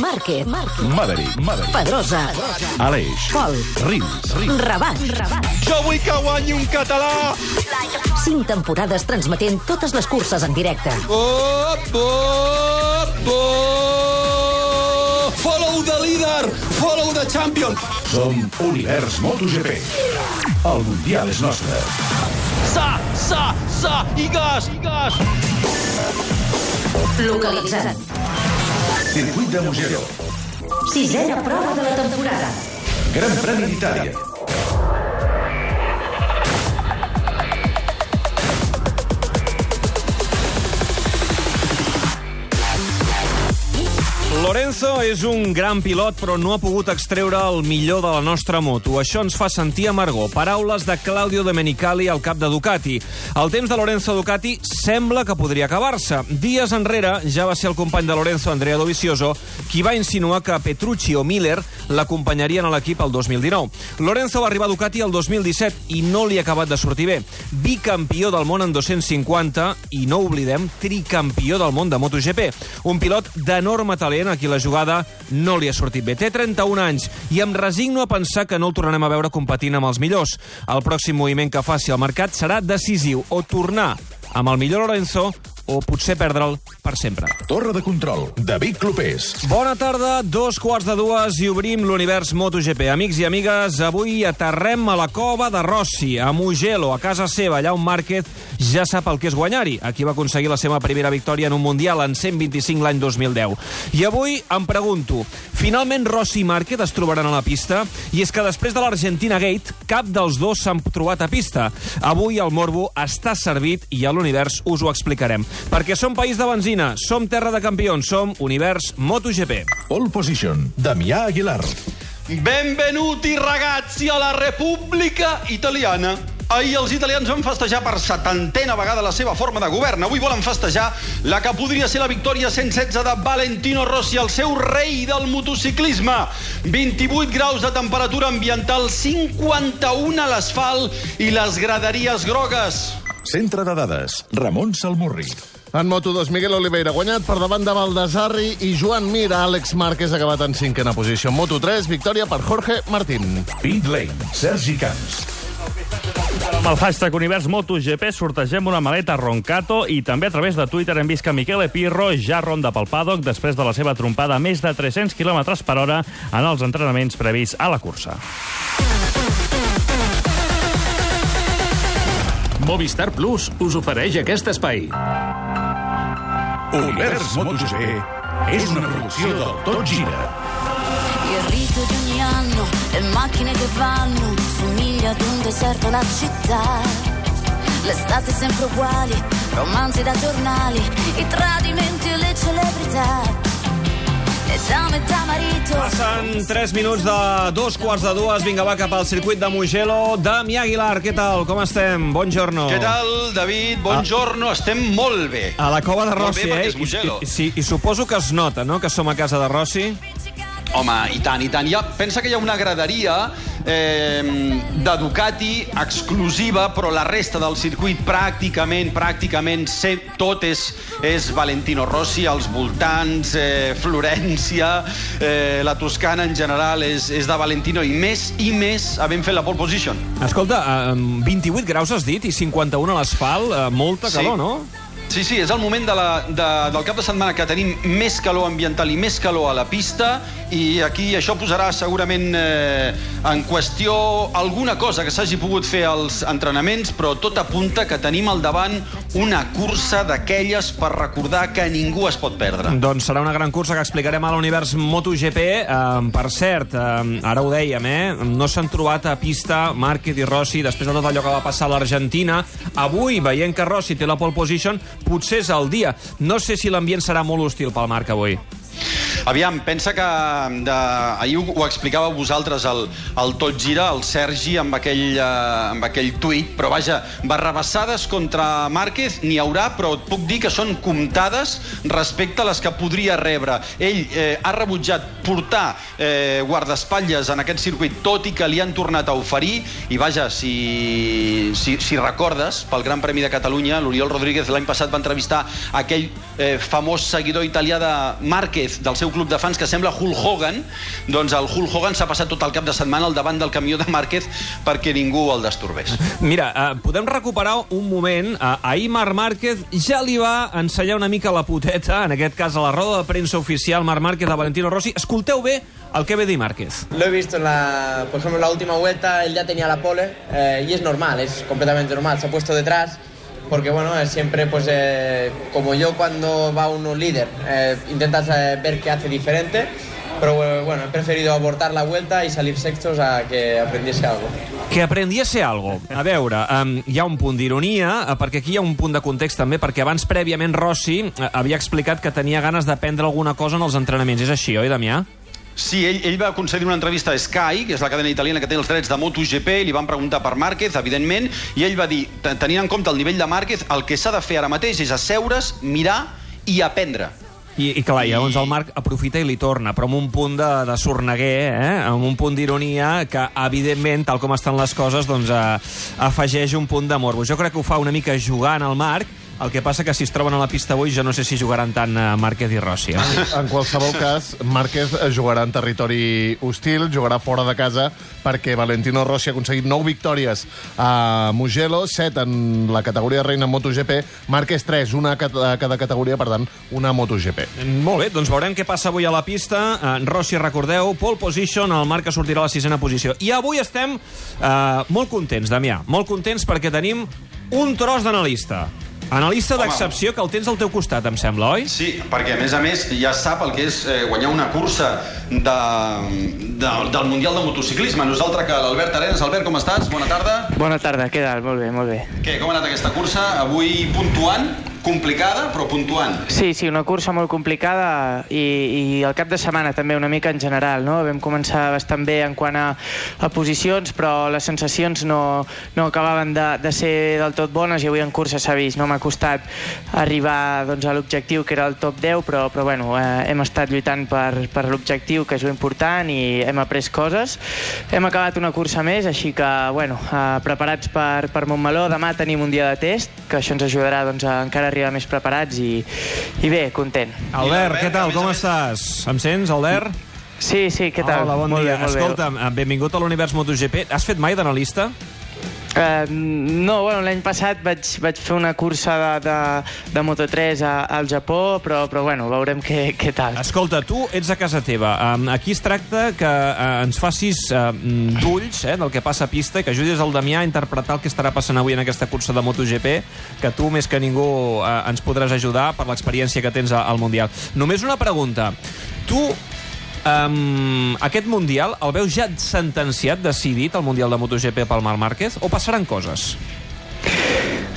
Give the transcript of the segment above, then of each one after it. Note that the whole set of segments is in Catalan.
Márquez. Maverick, Maverick. Pedrosa, Aleix. Pol, Rins, Rins. Rabat, Rabat. Jo vull que guanyi un català. Cinc temporades transmetent totes les curses en directe. Op, op, op. Follow the leader, follow the champion. Som Univers MotoGP. El Mundial és nostre. Sa, sa, sa, i gas, i gas. Localitzat. Circuit de Mugello. Sisena prova de la temporada. Gran Premi d'Itàlia. Lorenzo és un gran pilot, però no ha pogut extreure el millor de la nostra moto. Això ens fa sentir amargor. Paraules de Claudio Domenicali, al cap de Ducati. El temps de Lorenzo Ducati sembla que podria acabar-se. Dies enrere ja va ser el company de Lorenzo, Andrea Dovizioso, qui va insinuar que Petrucci o Miller l'acompanyarien a l'equip el 2019. Lorenzo va arribar a Ducati el 2017 i no li ha acabat de sortir bé. Bicampió del món en 250 i, no oblidem, tricampió del món de MotoGP. Un pilot d'enorme talent a qui la jugada no li ha sortit bé. Té 31 anys i em resigno a pensar que no el tornarem a veure competint amb els millors. El pròxim moviment que faci al mercat serà decisiu o tornar amb el millor Lorenzo o potser perdre'l per sempre. Torre de control. David Clopés. Bona tarda, dos quarts de dues i obrim l'univers MotoGP. Amics i amigues, avui aterrem a la cova de Rossi, a Mugello, a casa seva, allà on Márquez ja sap el que és guanyar-hi. Aquí va aconseguir la seva primera victòria en un Mundial en 125 l'any 2010. I avui em pregunto, finalment Rossi i Márquez es trobaran a la pista? I és que després de l'Argentina Gate, cap dels dos s'han trobat a pista. Avui el Morbo està servit i a l'univers us ho explicarem. Perquè som país de benzina, som terra de campions, som univers MotoGP. Pole position. Damià Aguilar. Benvenuti ragazzi a la República Italiana. Ahir els italians van festejar per setantena vegada la seva forma de govern. Avui volen festejar la que podria ser la victòria 116 de Valentino Rossi, el seu rei del motociclisme. 28 graus de temperatura ambiental, 51 a l'asfalt i les graderies grogues. Centre de dades. Ramon Salmurri. En Moto2, Miguel Oliveira guanyat per davant de Baldasarri i Joan Mira. Àlex Márquez acabat en cinquena posició. En Moto3, victòria per Jorge Martín. Pit Lane. Sergi Camps. Amb el hashtag Univers MotoGP sortegem una maleta Roncato i també a través de Twitter hem vist que Miquel Epirro ja ronda pel paddock després de la seva trompada a més de 300 km per hora en els entrenaments previs a la cursa. Movistar Plus us ofereix aquest espai. Univers MotoGP és una producció del Tot Gira. Il rito di ogni anno, le macchine che vanno, somiglia ad un deserto la città. L'estate sempre uguali, romanzi da giornali, i tradimenti e le celebrità. Passen 3 minuts de dos quarts de dues. Vinga, va cap al circuit de Mugello. Dami Aguilar, què tal? Com estem? Buongiorno. Què tal, David? Buongiorno, estem molt bé. A la cova de Rossi, bé, eh? I, i, sí, I suposo que es nota, no?, que som a casa de Rossi. Home, i tant, i tant. Ja, pensa que hi ha una graderia eh, de Ducati exclusiva, però la resta del circuit pràcticament, pràcticament, sé, tot és, és Valentino Rossi, als voltants, eh, Florència, eh, la Toscana en general és, és de Valentino, i més i més havent fet la pole position. Escolta, eh, 28 graus has dit i 51 a l'asfalt, eh, molta Sí. calor, no? Sí, sí, és el moment de la, de, del cap de setmana que tenim més calor ambiental i més calor a la pista i aquí això posarà segurament eh, en qüestió alguna cosa que s'hagi pogut fer als entrenaments, però tot apunta que tenim al davant una cursa d'aquelles per recordar que ningú es pot perdre. Doncs serà una gran cursa que explicarem a l'univers MotoGP. Eh, per cert, eh, ara ho dèiem, eh? no s'han trobat a pista Márquez i Rossi després de tot allò que va passar a l'Argentina. Avui, veient que Rossi té la pole position, potser és el dia. No sé si l'ambient serà molt hostil pel Marc avui. Aviam, pensa que de, ahir ho, ho explicava vosaltres el, el Tot Gira, el Sergi, amb aquell, eh, amb aquell tuit, però vaja, barrabassades contra Márquez n'hi haurà, però et puc dir que són comptades respecte a les que podria rebre. Ell eh, ha rebutjat portar eh, guardaespatlles en aquest circuit, tot i que li han tornat a oferir, i vaja, si, si, si recordes, pel Gran Premi de Catalunya, l'Oriol Rodríguez l'any passat va entrevistar aquell eh, famós seguidor italià de Márquez, del seu club de fans, que sembla Hulk Hogan, doncs el Hulk Hogan s'ha passat tot el cap de setmana al davant del camió de Márquez perquè ningú el destorbés. Mira, eh, podem recuperar un moment. Eh, ahir Marc Márquez ja li va ensenyar una mica la poteta, en aquest cas a la roda de premsa oficial Marc Márquez a Valentino Rossi. Escolteu bé el que ve dir Márquez. Lo he visto en la, por ejemplo, en la última vuelta, él ya tenía la pole eh, y es normal, es completamente normal. Se ha puesto detrás porque, bueno, siempre, pues, eh, como yo cuando va uno líder, eh, intentas eh, ver qué hace diferente. Pero eh, bueno, he preferido abortar la vuelta y salir sextos a que aprendiese algo. Que aprendiese algo. A veure, um, hi ha un punt d'ironia, eh, perquè aquí hi ha un punt de context també, perquè abans, prèviament, Rossi eh, havia explicat que tenia ganes d'aprendre alguna cosa en els entrenaments. És així, oi, Damià? Sí, ell, ell va concedir una entrevista a Sky, que és la cadena italiana que té els drets de MotoGP, i li van preguntar per Márquez, evidentment, i ell va dir, te- tenint en compte el nivell de Márquez, el que s'ha de fer ara mateix és asseure's, mirar i aprendre. I, i clar, llavors el Marc aprofita i li torna, però amb un punt de, de sorneguer, eh? amb un punt d'ironia que, evidentment, tal com estan les coses, doncs, eh, afegeix un punt de morbo. Jo crec que ho fa una mica jugant al Marc, el que passa que si es troben a la pista avui jo no sé si jugaran tant eh, Márquez i Rossi. Eh? En qualsevol cas, Márquez jugarà en territori hostil, jugarà fora de casa, perquè Valentino Rossi ha aconseguit 9 victòries a Mugello, 7 en la categoria reina en MotoGP, Márquez 3, una a cada categoria, per tant, una MotoGP. Molt bé, doncs veurem què passa avui a la pista. Uh, Rossi, recordeu, pole position, el Marc que sortirà a la sisena posició. I avui estem uh, molt contents, Damià, molt contents perquè tenim un tros d'analista. Analista d'excepció que el tens al teu costat, em sembla, oi? Sí, perquè a més a més ja sap el que és eh, guanyar una cursa de, de, del Mundial de Motociclisme. Nosaltres que l'Albert Arenas. Albert, com estàs? Bona tarda. Bona tarda, què tal? Molt bé, molt bé. Què, com ha anat aquesta cursa? Avui puntuant, complicada, però puntuant. Sí, sí, una cursa molt complicada i, i el cap de setmana també una mica en general, no? Vam començar bastant bé en quant a, a posicions, però les sensacions no, no acabaven de, de ser del tot bones i avui en cursa s'ha vist, no? M'ha costat arribar doncs, a l'objectiu que era el top 10, però, però bueno, eh, hem estat lluitant per, per l'objectiu, que és important, i hem après coses. Hem acabat una cursa més, així que, bueno, eh, preparats per, per Montmeló. Demà tenim un dia de test, que això ens ajudarà doncs, a encara arribar més preparats i, i bé, content. Albert, què tal? Com estàs? Em sents, Albert? Sí, sí, què tal? Hola, bon molt dia. Bé, molt Escolta'm, eh, benvingut a l'univers MotoGP. Has fet mai d'analista? Uh, no, bueno, l'any passat vaig, vaig fer una cursa de, de, de Moto3 a, al Japó, però, però bueno, veurem què, què tal. Escolta, tu ets a casa teva. Um, aquí es tracta que uh, ens facis uh, d'ulls eh, del que passa a pista i que ajudis el Damià a interpretar el que estarà passant avui en aquesta cursa de MotoGP, que tu, més que ningú, uh, ens podràs ajudar per l'experiència que tens al Mundial. Només una pregunta. Tu Um, aquest Mundial el veus ja sentenciat, decidit, el Mundial de MotoGP pel Marc Márquez, o passaran coses?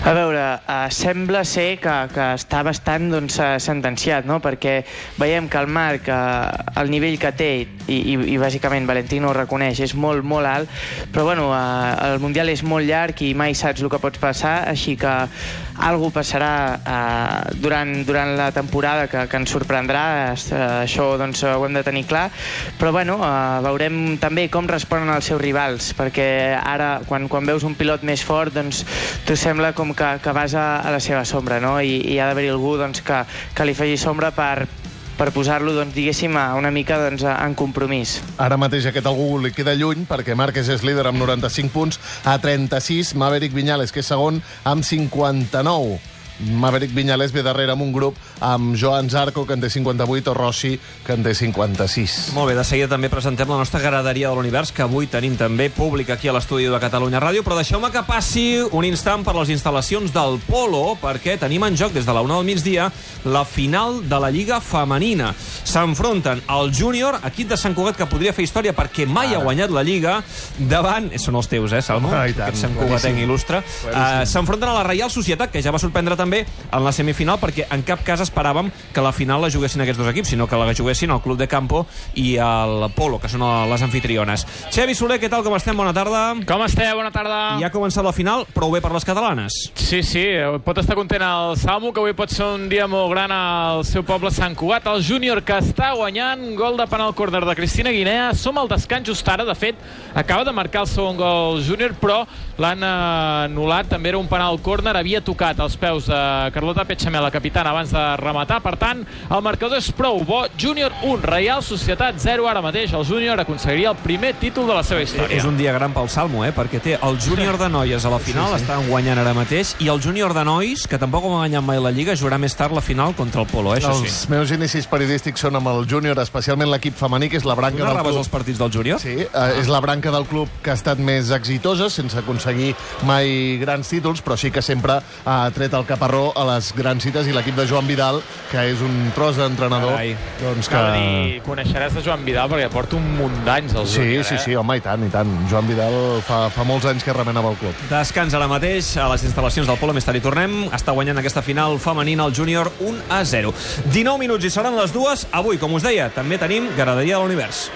A veure, uh, sembla ser que, que està bastant doncs, eh, sentenciat, no? perquè veiem que el Marc, uh, el nivell que té, i, i, i bàsicament Valentino ho reconeix, és molt, molt alt, però bueno, uh, el Mundial és molt llarg i mai saps el que pots passar, així que algú passarà uh, durant, durant la temporada que, que ens sorprendrà, uh, això doncs, ho hem de tenir clar, però bueno, uh, veurem també com responen els seus rivals, perquè ara, quan, quan veus un pilot més fort, doncs tu sembla com que, que vas a, a la seva sombra, no? I, i ha d'haver-hi algú doncs, que, que li faci sombra per, per posar-lo, doncs, diguéssim, a una mica doncs, en compromís. Ara mateix aquest algú li queda lluny perquè Márquez és líder amb 95 punts a 36, Maverick Viñales, que és segon, amb 59. Maverick Viñales ve darrere amb un grup amb Joan Zarco, que en té 58, o Rossi, que en té 56. Molt bé, de seguida també presentem la nostra graderia de l'univers, que avui tenim també públic aquí a l'estudi de Catalunya Ràdio, però deixeu-me que passi un instant per les instal·lacions del Polo, perquè tenim en joc des de la una del migdia la final de la Lliga Femenina. S'enfronten el júnior, equip de Sant Cugat que podria fer història perquè mai ha guanyat la Lliga, davant... Són els teus, eh, Salmo? Ah, i tant. Aquest Sant Cugatenc il·lustre. Uh, S'enfronten a la Reial Societat, que ja va sorprendre també en la semifinal, perquè en cap cas esperàvem que la final la juguessin aquests dos equips, sinó que la juguessin el Club de Campo i el Polo, que són les anfitriones. Xevi Soler, què tal, com estem? Bona tarda. Com esteu? Bona tarda. I ha començat la final, prou bé per les catalanes. Sí, sí, pot estar content el Salmo, que avui pot ser un dia molt gran al seu poble Sant Cugat. El júnior que està guanyant, gol de penal córner de Cristina Guinea. Som al descans just ara, de fet, acaba de marcar el segon gol júnior, però l'han anul·lat, també era un penal córner, havia tocat els peus de Carlota Petxamel, la capitana, abans de rematar. Per tant, el marcador és prou bo. Júnior 1, Reial Societat 0. Ara mateix el júnior aconseguiria el primer títol de la seva història. És un dia gran pel Salmo, eh? perquè té el júnior de noies a la final, sí, sí. estan guanyant ara mateix, i el júnior de nois, que tampoc ha guanyat mai la Lliga, jugarà més tard la final contra el Polo, eh? Això Els sí. meus inicis periodístics són amb el júnior, especialment l'equip femení, que és la branca del club. els partits del júnior? Sí, eh, és la branca del club que ha estat més exitosa, sense aconseguir mai grans títols, però sí que sempre ha tret el caparró a les grans cites, i l'equip de Joan Vidal, que és un tros d'entrenador, doncs que... Cal dir, coneixeràs de Joan Vidal perquè porta un munt d'anys al Sí, júnior, sí, eh? sí, home, i tant, i tant. Joan Vidal fa, fa molts anys que remenava el club. Descans ara mateix a les instal·lacions del Polo, més tard hi tornem. Està guanyant aquesta final femenina el júnior 1 a 0. 19 minuts i seran les dues. Avui, com us deia, també tenim Graderia de l'Univers.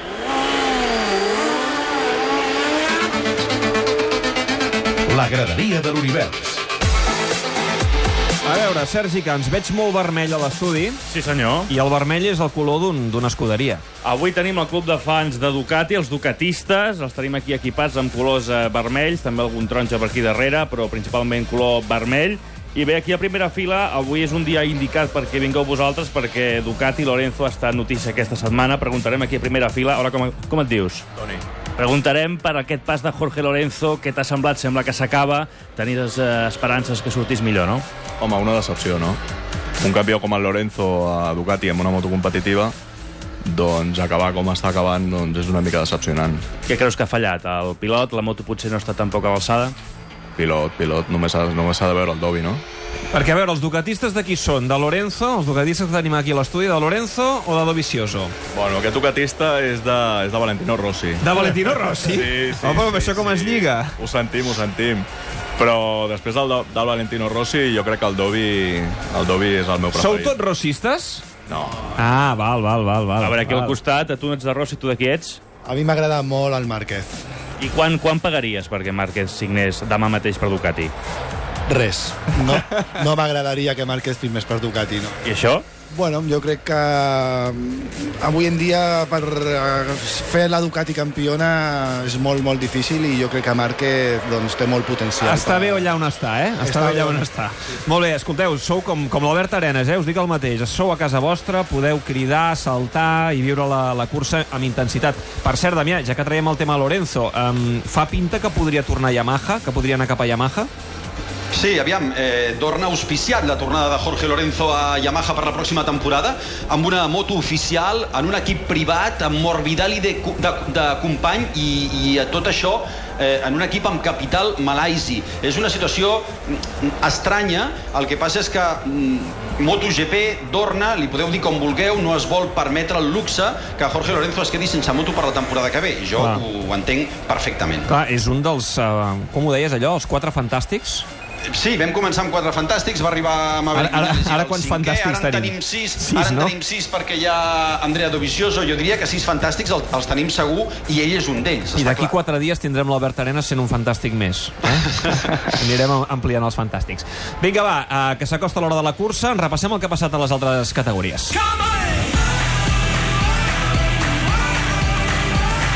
La graderia de l'univers. A veure, Sergi, que ens veig molt vermell a l'estudi, Sí, senyor. i el vermell és el color d'un- d'una escuderia. Avui tenim el club de fans de Ducati, els ducatistes. Els tenim aquí equipats amb colors eh, vermells, també algun taronja per aquí darrere, però principalment color vermell. I bé, aquí a primera fila, avui és un dia indicat perquè vingueu vosaltres, perquè Ducati Lorenzo ha estat notícia aquesta setmana. Preguntarem aquí a primera fila. Hola, com, com et dius? Toni. Preguntarem per aquest pas de Jorge Lorenzo, què t'ha semblat? Sembla que s'acaba. Tenies eh, esperances que sortís millor, no? Home, una decepció, no? Un campió com el Lorenzo a Ducati amb una moto competitiva, doncs acabar com està acabant doncs és una mica decepcionant. Què creus que ha fallat? El pilot, la moto potser no està tan poc a l'alçada? Pilot, pilot, només s'ha només s'ha de veure el Dobby, no? Perquè, a veure, els ducatistes de qui són? De Lorenzo? Els ducatistes que tenim aquí a l'estudi, de Lorenzo o de Dovizioso? Bueno, aquest ducatista és de, és de Valentino Rossi. De Valentino Rossi? Sí, sí, Home, sí, això com sí. es lliga? Ho sentim, ho sentim. Però després del, del Valentino Rossi, jo crec que el Dobby, el Dobby és el meu Sou preferit. tots rossistes? No. Ah, val, val, val. val A veure, aquí al val. costat, tu ets de Rossi, tu de qui ets? A mi m'agrada molt el Márquez. I quan, quan pagaries perquè Márquez signés demà mateix per Ducati? Res. No, no m'agradaria que Márquez firmés per Ducati, no. I això? Bueno, jo crec que mm, avui en dia per eh, fer la Ducati campiona és molt, molt difícil i jo crec que Márquez doncs, té molt potencial. Està bé allà on està, eh? Està, Està bé allà on on està. Molt bé, escolteu, sou com, com l'Albert Arenas, eh? Us dic el mateix. Sou a casa vostra, podeu cridar, saltar i viure la, la cursa amb intensitat. Per cert, Damià, ja que traiem el tema Lorenzo, um, fa pinta que podria tornar a Yamaha, que podria anar cap a Yamaha? Sí, aviam, eh, torna auspiciat la tornada de Jorge Lorenzo a Yamaha per la pròxima temporada amb una moto oficial, en un equip privat, amb Morbidelli de, de, de company i, i a tot això eh, en un equip amb capital malaisi. És una situació mm, estranya, el que passa és que mm, MotoGP, Dorna, li podeu dir com vulgueu, no es vol permetre el luxe que Jorge Lorenzo es quedi sense moto per la temporada que ve. Jo Clar. ho, entenc perfectament. Clar, és un dels, uh, com ho deies allò, els quatre fantàstics? Sí, vam començar amb quatre fantàstics, va arribar Maverick Ara- ara- ara el quants cinquè, fantàstics ara en tenim? tenim sis, Sis, ara en no? tenim sis perquè hi ha Andrea Dovizioso, jo diria que sis fantàstics els, els tenim segur i ell és un d'ells, I d'aquí quatre dies tindrem l'Albert Arenas sent un fantàstic més. Eh? Anirem am- ampliant els fantàstics. Vinga, va, uh, que s'acosta l'hora de la cursa. En repassem el que ha passat a les altres categories.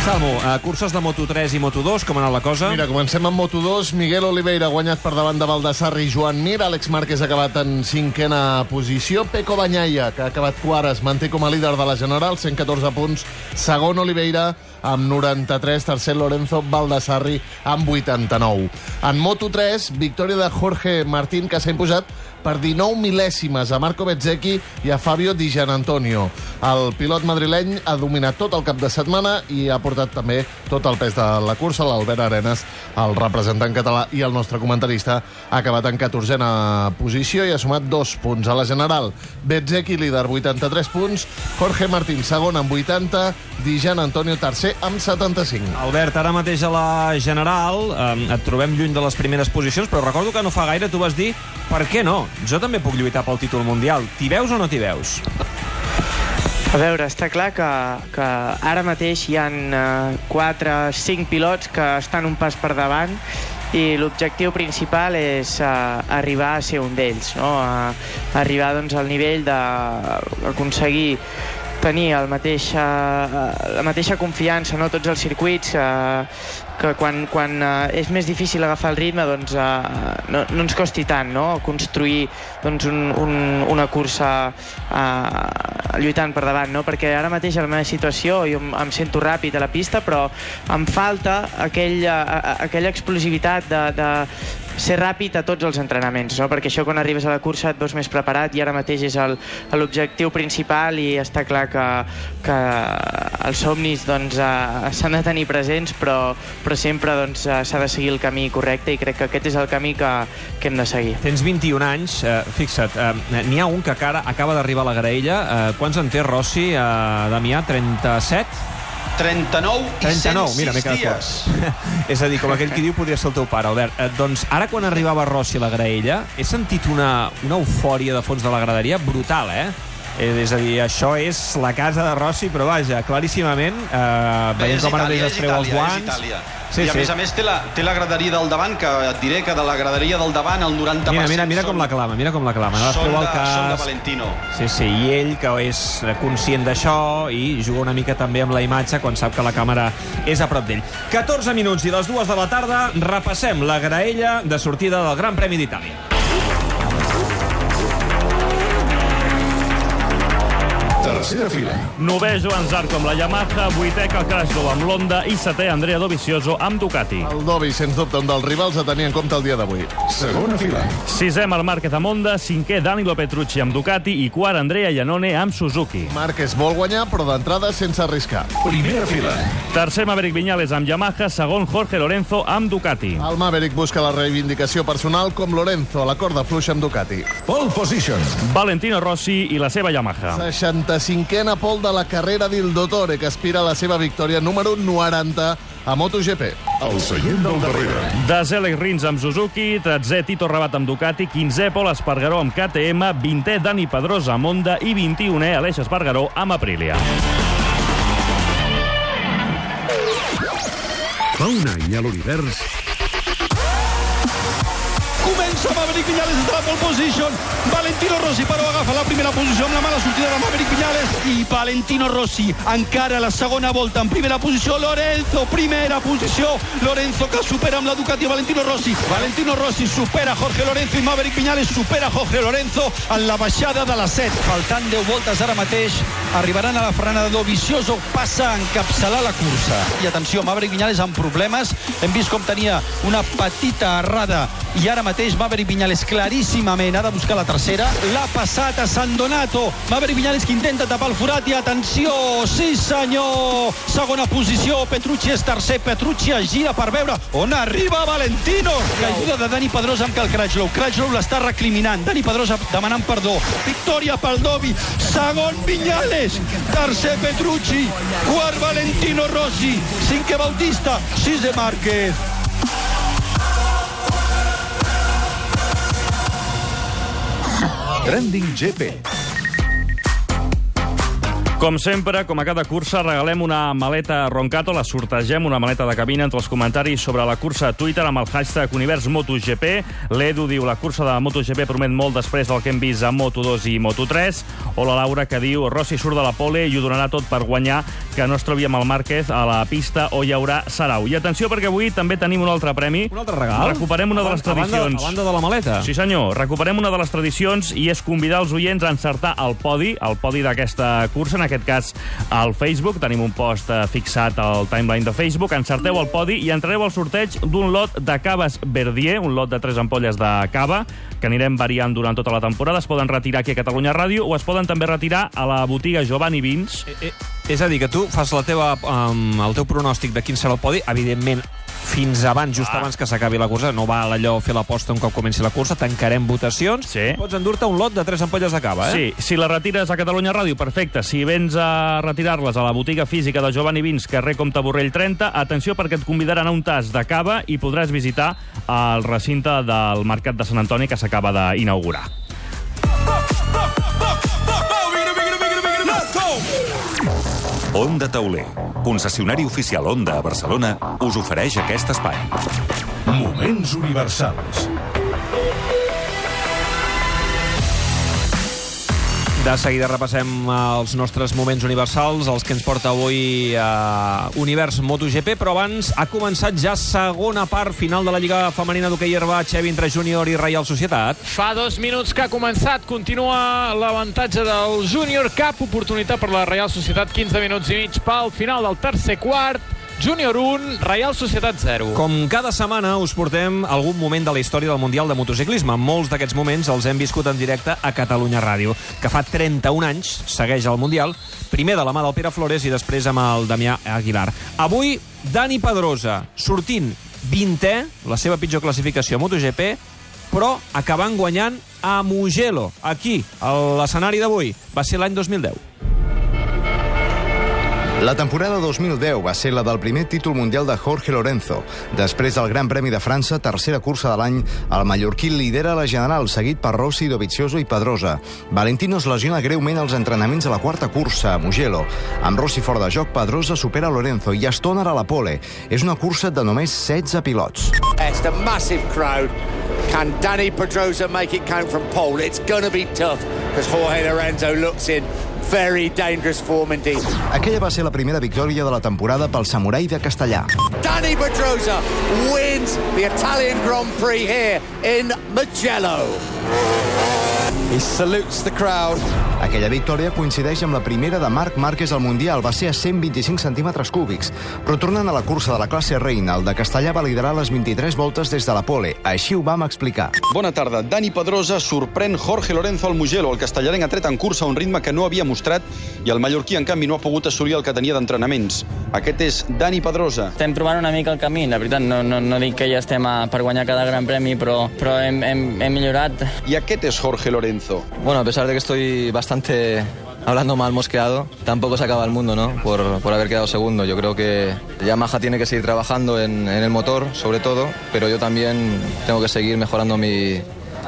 Salmo, uh, curses de Moto3 i Moto2, com ha anat la cosa? Mira, comencem amb Moto2. Miguel Oliveira ha guanyat per davant de Baldassarri i Joan Mir. Àlex Márquez ha acabat en cinquena posició. Peco Banyaia, que ha acabat quart, es manté com a líder de la General, 114 punts. Segon Oliveira, amb 93. Tercer Lorenzo Baldassarri, amb 89. En Moto3, victòria de Jorge Martín, que s'ha imposat per 19 mil·lèsimes a Marco Bezzecchi i a Fabio Di Gianantonio. El pilot madrileny ha dominat tot el cap de setmana i ha portat també tot el pes de la cursa. L'Albert Arenas, el representant català i el nostre comentarista, ha acabat en 14a posició i ha sumat dos punts a la general. Bezzecchi, líder, 83 punts. Jorge Martín, segon, amb 80. Di Gianantonio, tercer, amb 75. Albert, ara mateix a la General eh, et trobem lluny de les primeres posicions, però recordo que no fa gaire tu vas dir per què no? Jo també puc lluitar pel títol mundial. T'hi veus o no t'hi veus? A veure, està clar que, que ara mateix hi han eh, 4, 5 pilots que estan un pas per davant i l'objectiu principal és uh, arribar a ser un d'ells, no? Uh, arribar doncs, al nivell d'aconseguir tenir el mateix, uh, la mateixa confiança no? tots els circuits uh, que quan, quan és més difícil agafar el ritme doncs, no, no ens costi tant no? construir doncs, un, un, una cursa uh, lluitant per davant no? perquè ara mateix a la meva situació jo em, em sento ràpid a la pista però em falta aquell, uh, aquella explosivitat de, de ser ràpid a tots els entrenaments, no? perquè això quan arribes a la cursa et veus més preparat i ara mateix és l'objectiu principal i està clar que, que els somnis doncs, eh, s'han de tenir presents però, però sempre doncs, eh, s'ha de seguir el camí correcte i crec que aquest és el camí que, que hem de seguir. Tens 21 anys, eh, fixa't, eh, n'hi ha un que acaba d'arribar a la graella. Eh, quants en té Rossi, eh, Damià? 37? 39 i 39, mira, m'he 106 quedat dies. és a dir, com aquell qui diu, podria ser el teu pare, Albert. Eh, doncs ara, quan arribava Rossi a la graella, he sentit una, una eufòria de fons de la graderia brutal, eh? Eh, És a dir, això és la casa de Rossi, però vaja, claríssimament, eh, és com ara mateix es treu els guants... Itàlia. Sí, I a sí. més a més té la, té la graderia del davant, que et diré que de la graderia del davant el 90% Mira, mira, mira com la clama, mira com la clama. No? Són, de, el cas... són de Valentino. Sí, sí, i ell, que és conscient d'això i juga una mica també amb la imatge quan sap que la càmera és a prop d'ell. 14 minuts i les dues de la tarda repassem la graella de sortida del Gran Premi d'Itàlia. Tercera fila. Novè Joan Zarco amb la Yamaha, vuitè Cal amb l'Honda i setè Andrea Dovizioso amb Ducati. El Dovi, sens dubte, un dels rivals a tenir en compte el dia d'avui. Segona fila. Sisè Marc Márquez amb Honda, cinquè Danilo Petrucci amb Ducati i quart Andrea Iannone amb Suzuki. Márquez vol guanyar, però d'entrada sense arriscar. Primera fila. Tercer Maverick Viñales amb Yamaha, segon Jorge Lorenzo amb Ducati. El Maverick busca la reivindicació personal com Lorenzo, a la corda fluixa amb Ducati. Pole position. Valentino Rossi i la seva Yamaha. 65a pol de la carrera d'Il Dottore, que aspira a la seva victòria número 90 a MotoGP. El seient del darrere. Desè Alex Rins amb Suzuki, 13è Tito Rabat amb Ducati, 15è Pol Espargaró amb KTM, 20è Dani Pedrosa amb Honda i 21è Aleix Espargaró amb Aprilia. Fa un any a l'univers Maverick Viñales des de la pole position. Valentino Rossi, però agafa la primera posició amb la mala sortida de Maverick Viñales. I Valentino Rossi encara a la segona volta en primera posició. Lorenzo, primera posició. Lorenzo que supera amb la Ducati a Valentino Rossi. Valentino Rossi supera Jorge Lorenzo i Maverick Viñales supera Jorge Lorenzo en la baixada de la 7. Faltant 10 voltes ara mateix, arribaran a la frenada Dovizioso, passa a encapçalar la cursa. I atenció, Maverick Viñales amb problemes. Hem vist com tenia una petita errada i ara mateix Maverick Viñales claríssimament ha de buscar la tercera. L'ha passat a San Donato. Maverick Viñales que intenta tapar el forat i atenció, sí senyor! Segona posició, Petrucci és tercer, Petrucci es gira per veure on arriba Valentino. L'ajuda de Dani Pedrosa amb Cal Crutchlow. Crutchlow l'està recriminant. Dani Pedrosa demanant perdó. Victòria pel Dovi. Segon Viñales. Tercer Petrucci. Quart Valentino Rossi. Cinquè Bautista. Sisè Márquez. Trending GP. Com sempre, com a cada cursa, regalem una maleta Roncato, la sortegem, una maleta de cabina entre els comentaris sobre la cursa a Twitter amb el hashtag Univers MotoGP. L'Edu diu la cursa de MotoGP promet molt després del que hem vist a Moto2 i Moto3. O la Laura que diu Rossi surt de la pole i ho donarà tot per guanyar, que no es trobi amb el Márquez a la pista o hi haurà sarau. I atenció perquè avui també tenim un altre premi. Un altre regal? Recuperem una de les A banda- tradicions. a banda de la maleta? Sí, senyor. Recuperem una de les tradicions i és convidar els oients a encertar el podi, el podi d'aquesta cursa, en aquest cas al Facebook. Tenim un post eh, fixat al timeline de Facebook. Encerteu el podi i entrareu al sorteig d'un lot de caves Verdier, un lot de tres ampolles de cava, que anirem variant durant tota la temporada. Es poden retirar aquí a Catalunya Ràdio o es poden també retirar a la botiga Giovanni Vins. Eh, És a dir, que tu fas la teva, um, el teu pronòstic de quin serà el podi, evidentment fins abans, just abans que s'acabi la cursa. No val allò fer l'aposta un cop comenci la cursa, tancarem votacions. Sí. Pots endur-te un lot de tres ampolles de cava, eh? Sí, si la retires a Catalunya Ràdio, perfecte. Si vens a retirar-les a la botiga física de Giovanni Vins, carrer Comte Borrell 30, atenció perquè et convidaran a un tas de cava i podràs visitar el recinte del Mercat de Sant Antoni que s'acaba d'inaugurar. Onda Tauler, concessionari oficial Onda a Barcelona, us ofereix aquest espai. Moments universals. De seguida repassem els nostres moments universals, els que ens porta avui a Univers MotoGP, però abans ha començat ja segona part final de la Lliga Femenina d'Hockey Herba, Xevi entre Júnior i Reial Societat. Fa dos minuts que ha començat. Continua l'avantatge del Júnior Cup. Oportunitat per la Real Societat. 15 minuts i mig pel final del tercer quart. Júnior 1, Real Societat 0. Com cada setmana us portem algun moment de la història del Mundial de Motociclisme. Molts d'aquests moments els hem viscut en directe a Catalunya Ràdio, que fa 31 anys segueix el Mundial, primer de la mà del Pere Flores i després amb el Damià Aguilar. Avui, Dani Pedrosa, sortint 20è, la seva pitjor classificació a MotoGP, però acabant guanyant a Mugello, aquí, a l'escenari d'avui. Va ser l'any 2010. La temporada 2010 va ser la del primer títol mundial de Jorge Lorenzo. Després del Gran Premi de França, tercera cursa de l'any, el mallorquí lidera la general, seguit per Rossi, Dovizioso i Pedrosa. Valentino es lesiona greument als entrenaments a la quarta cursa, a Mugello. Amb Rossi fora de joc, Pedrosa supera Lorenzo i Stoner a la pole. És una cursa de només 16 pilots. It's a massive crowd. Can Danny Pedrosa make it count from pole? It's going to be tough because Jorge Lorenzo looks in very dangerous form indeed. Aquella va ser la primera victòria de la temporada pel samurai de Castellà. Danny Pedrosa wins the Italian Grand Prix here in Mugello. He salutes the crowd. Aquella victòria coincideix amb la primera de Marc Márquez al Mundial. Va ser a 125 centímetres cúbics. Però tornant a la cursa de la classe reina, el de Castellà va liderar les 23 voltes des de la pole. Així ho vam explicar. Bona tarda. Dani Pedrosa sorprèn Jorge Lorenzo al Mugello. El castellarenc ha tret en cursa un ritme que no havia mostrat i el mallorquí, en canvi, no ha pogut assolir el que tenia d'entrenaments. Aquest és Dani Pedrosa. Estem trobant una mica el camí, la veritat. No, no, no dic que ja estem a, per guanyar cada gran premi, però, però hem, hem, hem millorat. I aquest és Jorge Lorenzo. Bueno, a pesar de que estoy bastante hablando mal mosqueado, tampoco se acaba el mundo, ¿no? Por, por haber quedado segundo. Yo creo que Yamaha tiene que seguir trabajando en, en el motor, sobre todo, pero yo también tengo que seguir mejorando mi,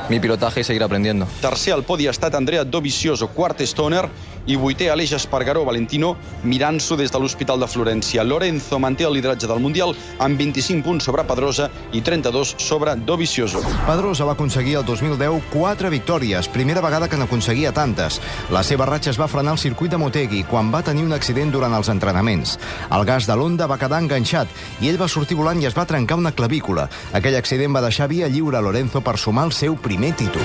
mi pilotaje y seguir aprendiendo. Tercer al podi ha estat Andrea Dovizioso, quart Stoner i vuitè Aleix Espargaró Valentino mirant-s'ho des de l'Hospital de Florència. Lorenzo manté el lideratge del Mundial amb 25 punts sobre Pedrosa i 32 sobre Dovizioso. Pedrosa va aconseguir el 2010 quatre victòries, primera vegada que n'aconseguia tantes. La seva ratxa es va frenar al circuit de Motegi quan va tenir un accident durant els entrenaments. El gas de l'Onda va quedar enganxat i ell va sortir volant i es va trencar una clavícula. Aquell accident va deixar via lliure a Lorenzo per sumar el seu primer títol.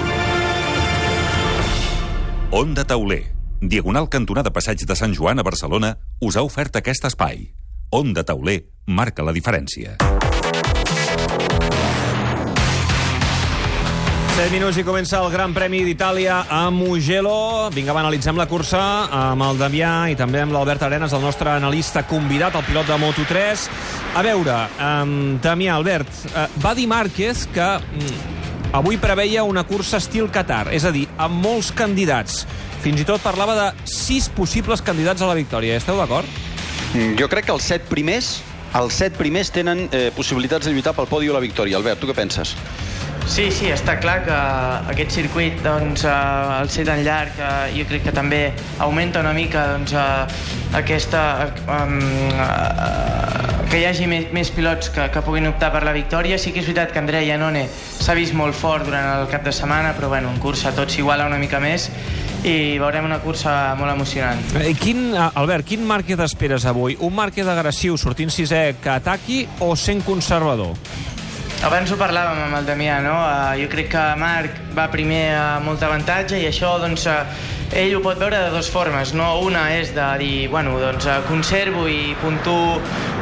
Onda Tauler, Diagonal cantonada Passeig de Sant Joan a Barcelona, us ha ofert aquest espai. Onda Tauler marca la diferència. 7 minuts i comença el Gran Premi d'Itàlia a Mugello. Vinga, va, analitzem la cursa amb el Damià i també amb l'Albert Arenas, el nostre analista convidat, el pilot de Moto3. A veure, um, Damià, Albert, uh, va dir Márquez que um, avui preveia una cursa estil Qatar, és a dir, amb molts candidats. Fins i tot parlava de sis possibles candidats a la victòria. Esteu d'acord? Mm, Jo crec que els set primers els set primers tenen eh, possibilitats de lluitar pel podi o la victòria. Albert, tu què penses? Sí, sí, està clar que aquest circuit, doncs, eh, al ser tan llarg, eh, jo crec que també augmenta una mica doncs, eh, aquesta... Um, eh, que hi hagi més, més pilots que, que puguin optar per la victòria. Sí que és veritat que Andrea Iannone s'ha vist molt fort durant el cap de setmana, però bueno, en cursa tot s'iguala una mica més i veurem una cursa molt emocionant. Eh, quin, eh, Albert, quin Márquez esperes avui? Un Márquez agressiu sortint sisè que ataqui o sent conservador? Abans ho parlàvem amb el Damià, no? Uh, jo crec que Marc va primer a molt avantatge i això doncs, uh, ell ho pot veure de dues formes, no? Una és de dir, bueno, doncs eh, conservo i puntuo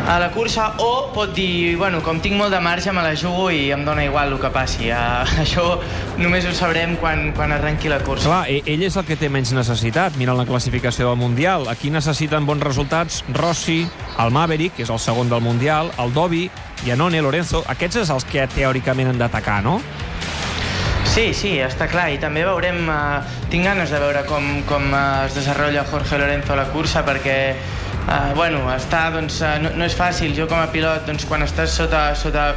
a la cursa, o pot dir, bueno, com tinc molt de marge me la jugo i em dóna igual el que passi. Uh, això només ho sabrem quan, quan arrenqui la cursa. Clar, e- ell és el que té menys necessitat, mirant la classificació del Mundial. Aquí necessiten bons resultats Rossi, el Maverick, que és el segon del Mundial, el Dovi, Iannone, Lorenzo. Aquests és els que teòricament han d'atacar, no? Sí, sí, està clar, i també veurem, eh, tinc ganes de veure com, com eh, es desenvolupa Jorge Lorenzo a la cursa, perquè, eh, bueno, està, doncs, eh, no, no és fàcil, jo com a pilot, doncs, quan estàs sota, sota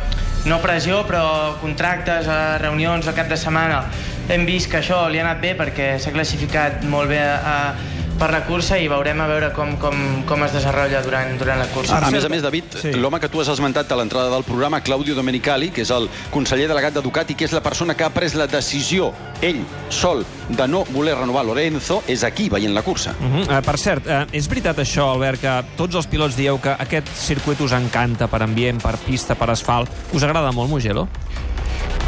no pressió, però contractes, eh, reunions al cap de setmana, hem vist que això li ha anat bé perquè s'ha classificat molt bé eh, per la cursa i veurem a veure com, com, com es desenvolupa durant, durant la cursa. A més a més, David, sí. l'home que tu has esmentat a l'entrada del programa, Claudio Domenicali, que és el conseller delegat de Ducati, que és la persona que ha pres la decisió, ell sol, de no voler renovar Lorenzo, és aquí, veient la cursa. Uh -huh. uh, per cert, uh, és veritat això, Albert, que tots els pilots dieu que aquest circuit us encanta per ambient, per pista, per asfalt. Us agrada molt, Mugello?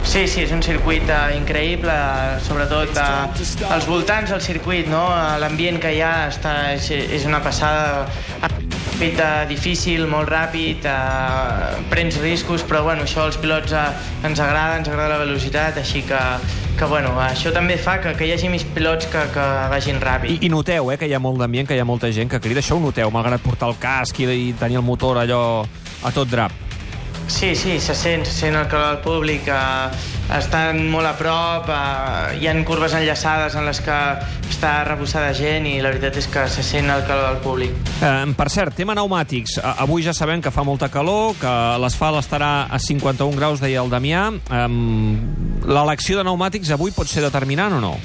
Sí, sí, és un circuit uh, increïble, sobretot uh, als voltants del circuit, no? Eh, L'ambient que hi ha està, és, és una passada. Circuit uh, difícil, molt ràpid, uh, prens riscos, però bueno, això als pilots uh, ens agrada, ens agrada la velocitat, així que, que bueno, això també fa que, que hi hagi més pilots que, que vagin ràpid. I, I noteu, eh, que hi ha molt d'ambient, que hi ha molta gent que crida. Això ho noteu, malgrat portar el casc i, i tenir el motor allò a tot drap. Sí, sí, se sent, se sent el calor del públic, eh, estan molt a prop, eh, hi han curves enllaçades en les que està rebussada gent i la veritat és que se sent el calor del públic. Eh, per cert, tema pneumàtics. Eh, avui ja sabem que fa molta calor, que l'asfalt estarà a 51 graus, deia el Damià. Eh, L'elecció de pneumàtics avui pot ser determinant o no?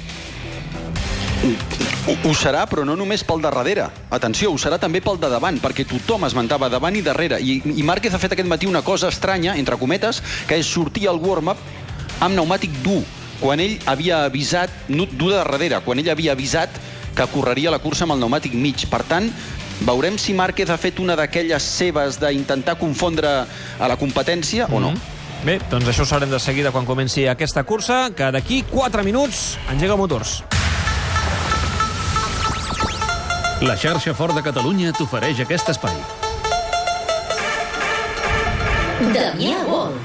Ho, serà, però no només pel de darrere. Atenció, ho serà també pel de davant, perquè tothom esmentava davant i darrere. I, i Márquez ha fet aquest matí una cosa estranya, entre cometes, que és sortir al warm-up amb pneumàtic dur, quan ell havia avisat, no dur de darrere, quan ell havia avisat que correria la cursa amb el pneumàtic mig. Per tant, veurem si Márquez ha fet una d'aquelles seves d'intentar confondre a la competència mm -hmm. o no. Bé, doncs això ho sabrem de seguida quan comenci aquesta cursa, que d'aquí 4 minuts engega motors. La xarxa Fort de Catalunya t'ofereix aquest espai. Damià Wall.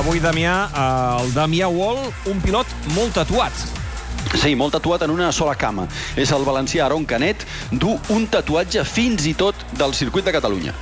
Avui, Damià, eh, el Damià Wall, un pilot molt tatuat. Sí, molt tatuat en una sola cama. És el valencià Aron Canet, du un tatuatge fins i tot del circuit de Catalunya.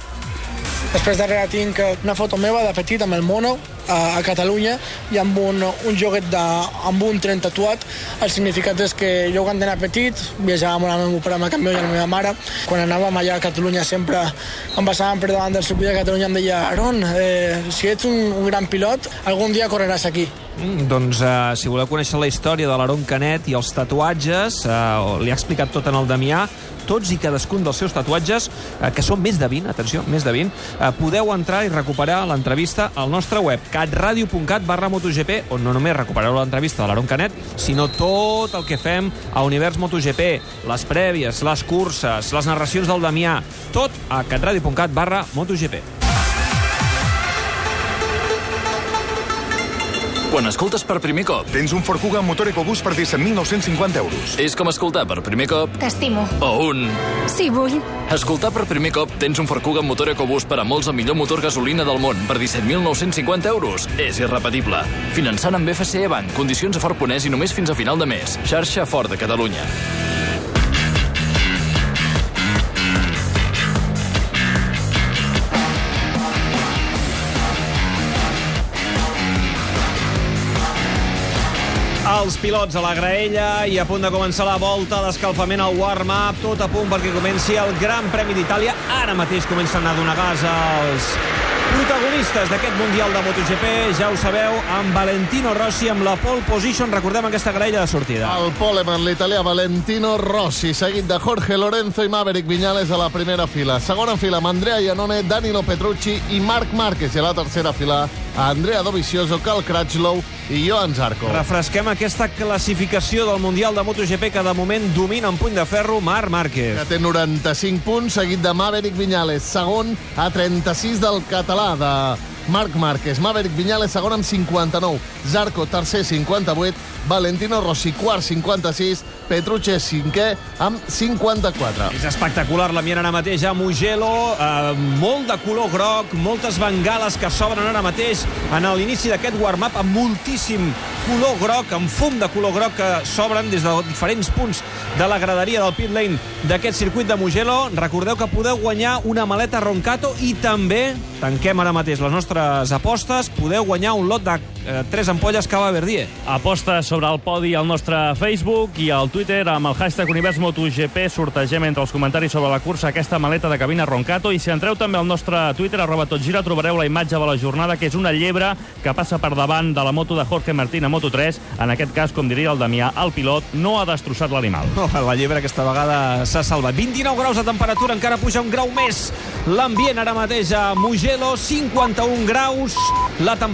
Després darrere tinc una foto meva de petit amb el mono a, a Catalunya i amb un, un joguet de, amb un tren tatuat. El significat és que jo quan era petit viatjàvem amb el meu pare amb el camió i la meva mare. Quan anàvem allà a Catalunya sempre em passàvem per davant del circuit de Catalunya em deia Aron, eh, si ets un, un gran pilot, algun dia correràs aquí. Mm, doncs, uh, si voleu conèixer la història de l'Aaron Canet i els tatuatges, uh, li ha explicat tot en el Damià, tots i cadascun dels seus tatuatges, uh, que són més de 20, atenció, més de 20, uh, podeu entrar i recuperar l'entrevista al nostre web, catradio.cat barra MotoGP, on no només recupereu l'entrevista de l'Aaron Canet, sinó tot el que fem a Univers MotoGP, les prèvies, les curses, les narracions del Damià, tot a catradio.cat barra MotoGP. Quan escoltes per primer cop... Tens un Ford Kuga amb motor EcoBoost per 17.950 euros. És com escoltar per primer cop... T'estimo. O un... Sí, vull. Escoltar per primer cop tens un Ford Kuga amb motor EcoBoost per a molts el millor motor gasolina del món per 17.950 euros. És irrepetible. Finançant amb FCE Bank, condicions a Ford Ponès i només fins a final de mes. Xarxa Ford de Catalunya. Els pilots a la graella i a punt de començar la volta d'escalfament al warm-up, tot a punt perquè comenci el Gran Premi d'Itàlia. Ara mateix comencen a donar gas als protagonistes d'aquest Mundial de MotoGP, ja ho sabeu, amb Valentino Rossi amb la pole position, recordem aquesta graella de sortida. El poleman, l'italià Valentino Rossi, seguit de Jorge Lorenzo i Maverick Viñales a la primera fila. Segona fila amb Andrea Iannone, Danilo Petrucci i Marc Márquez. I a la tercera fila Andrea Dovizioso, Cal Crutchlow i Johan Zarco. Refresquem aquesta classificació del Mundial de MotoGP que de moment domina en puny de ferro Marc Márquez. Que té 95 punts, seguit de Maverick Viñales. Segon a 36 del català de Marc Márquez. Maverick Viñales, segon amb 59. Zarco, tercer, 58. Valentino Rossi, quart, 56. Petrucci, cinquè, amb 54. És espectacular l'ambient ara mateix a Mugello, eh, molt de color groc, moltes bengales que s'obren ara mateix en l'inici d'aquest warm-up amb moltíssim color groc, amb fum de color groc que s'obren des de diferents punts de la graderia del pit lane d'aquest circuit de Mugello. Recordeu que podeu guanyar una maleta Roncato i també, tanquem ara mateix les nostres apostes, podeu guanyar un lot de eh, tres ampolles Cava Verdier. Apostes sobre el podi al nostre Facebook i al Twitter amb el hashtag Univers MotoGP sortegem entre els comentaris sobre la cursa aquesta maleta de cabina Roncato i si entreu també al nostre Twitter arroba totgira trobareu la imatge de la jornada que és una llebre que passa per davant de la moto de Jorge Martín a Moto3 en aquest cas, com diria el Damià, el pilot no ha destrossat l'animal. Oh, la llebre aquesta vegada s'ha salvat. 29 graus de temperatura, encara puja un grau més. L'ambient ara mateix a Mugello, 51 graus. La temperatura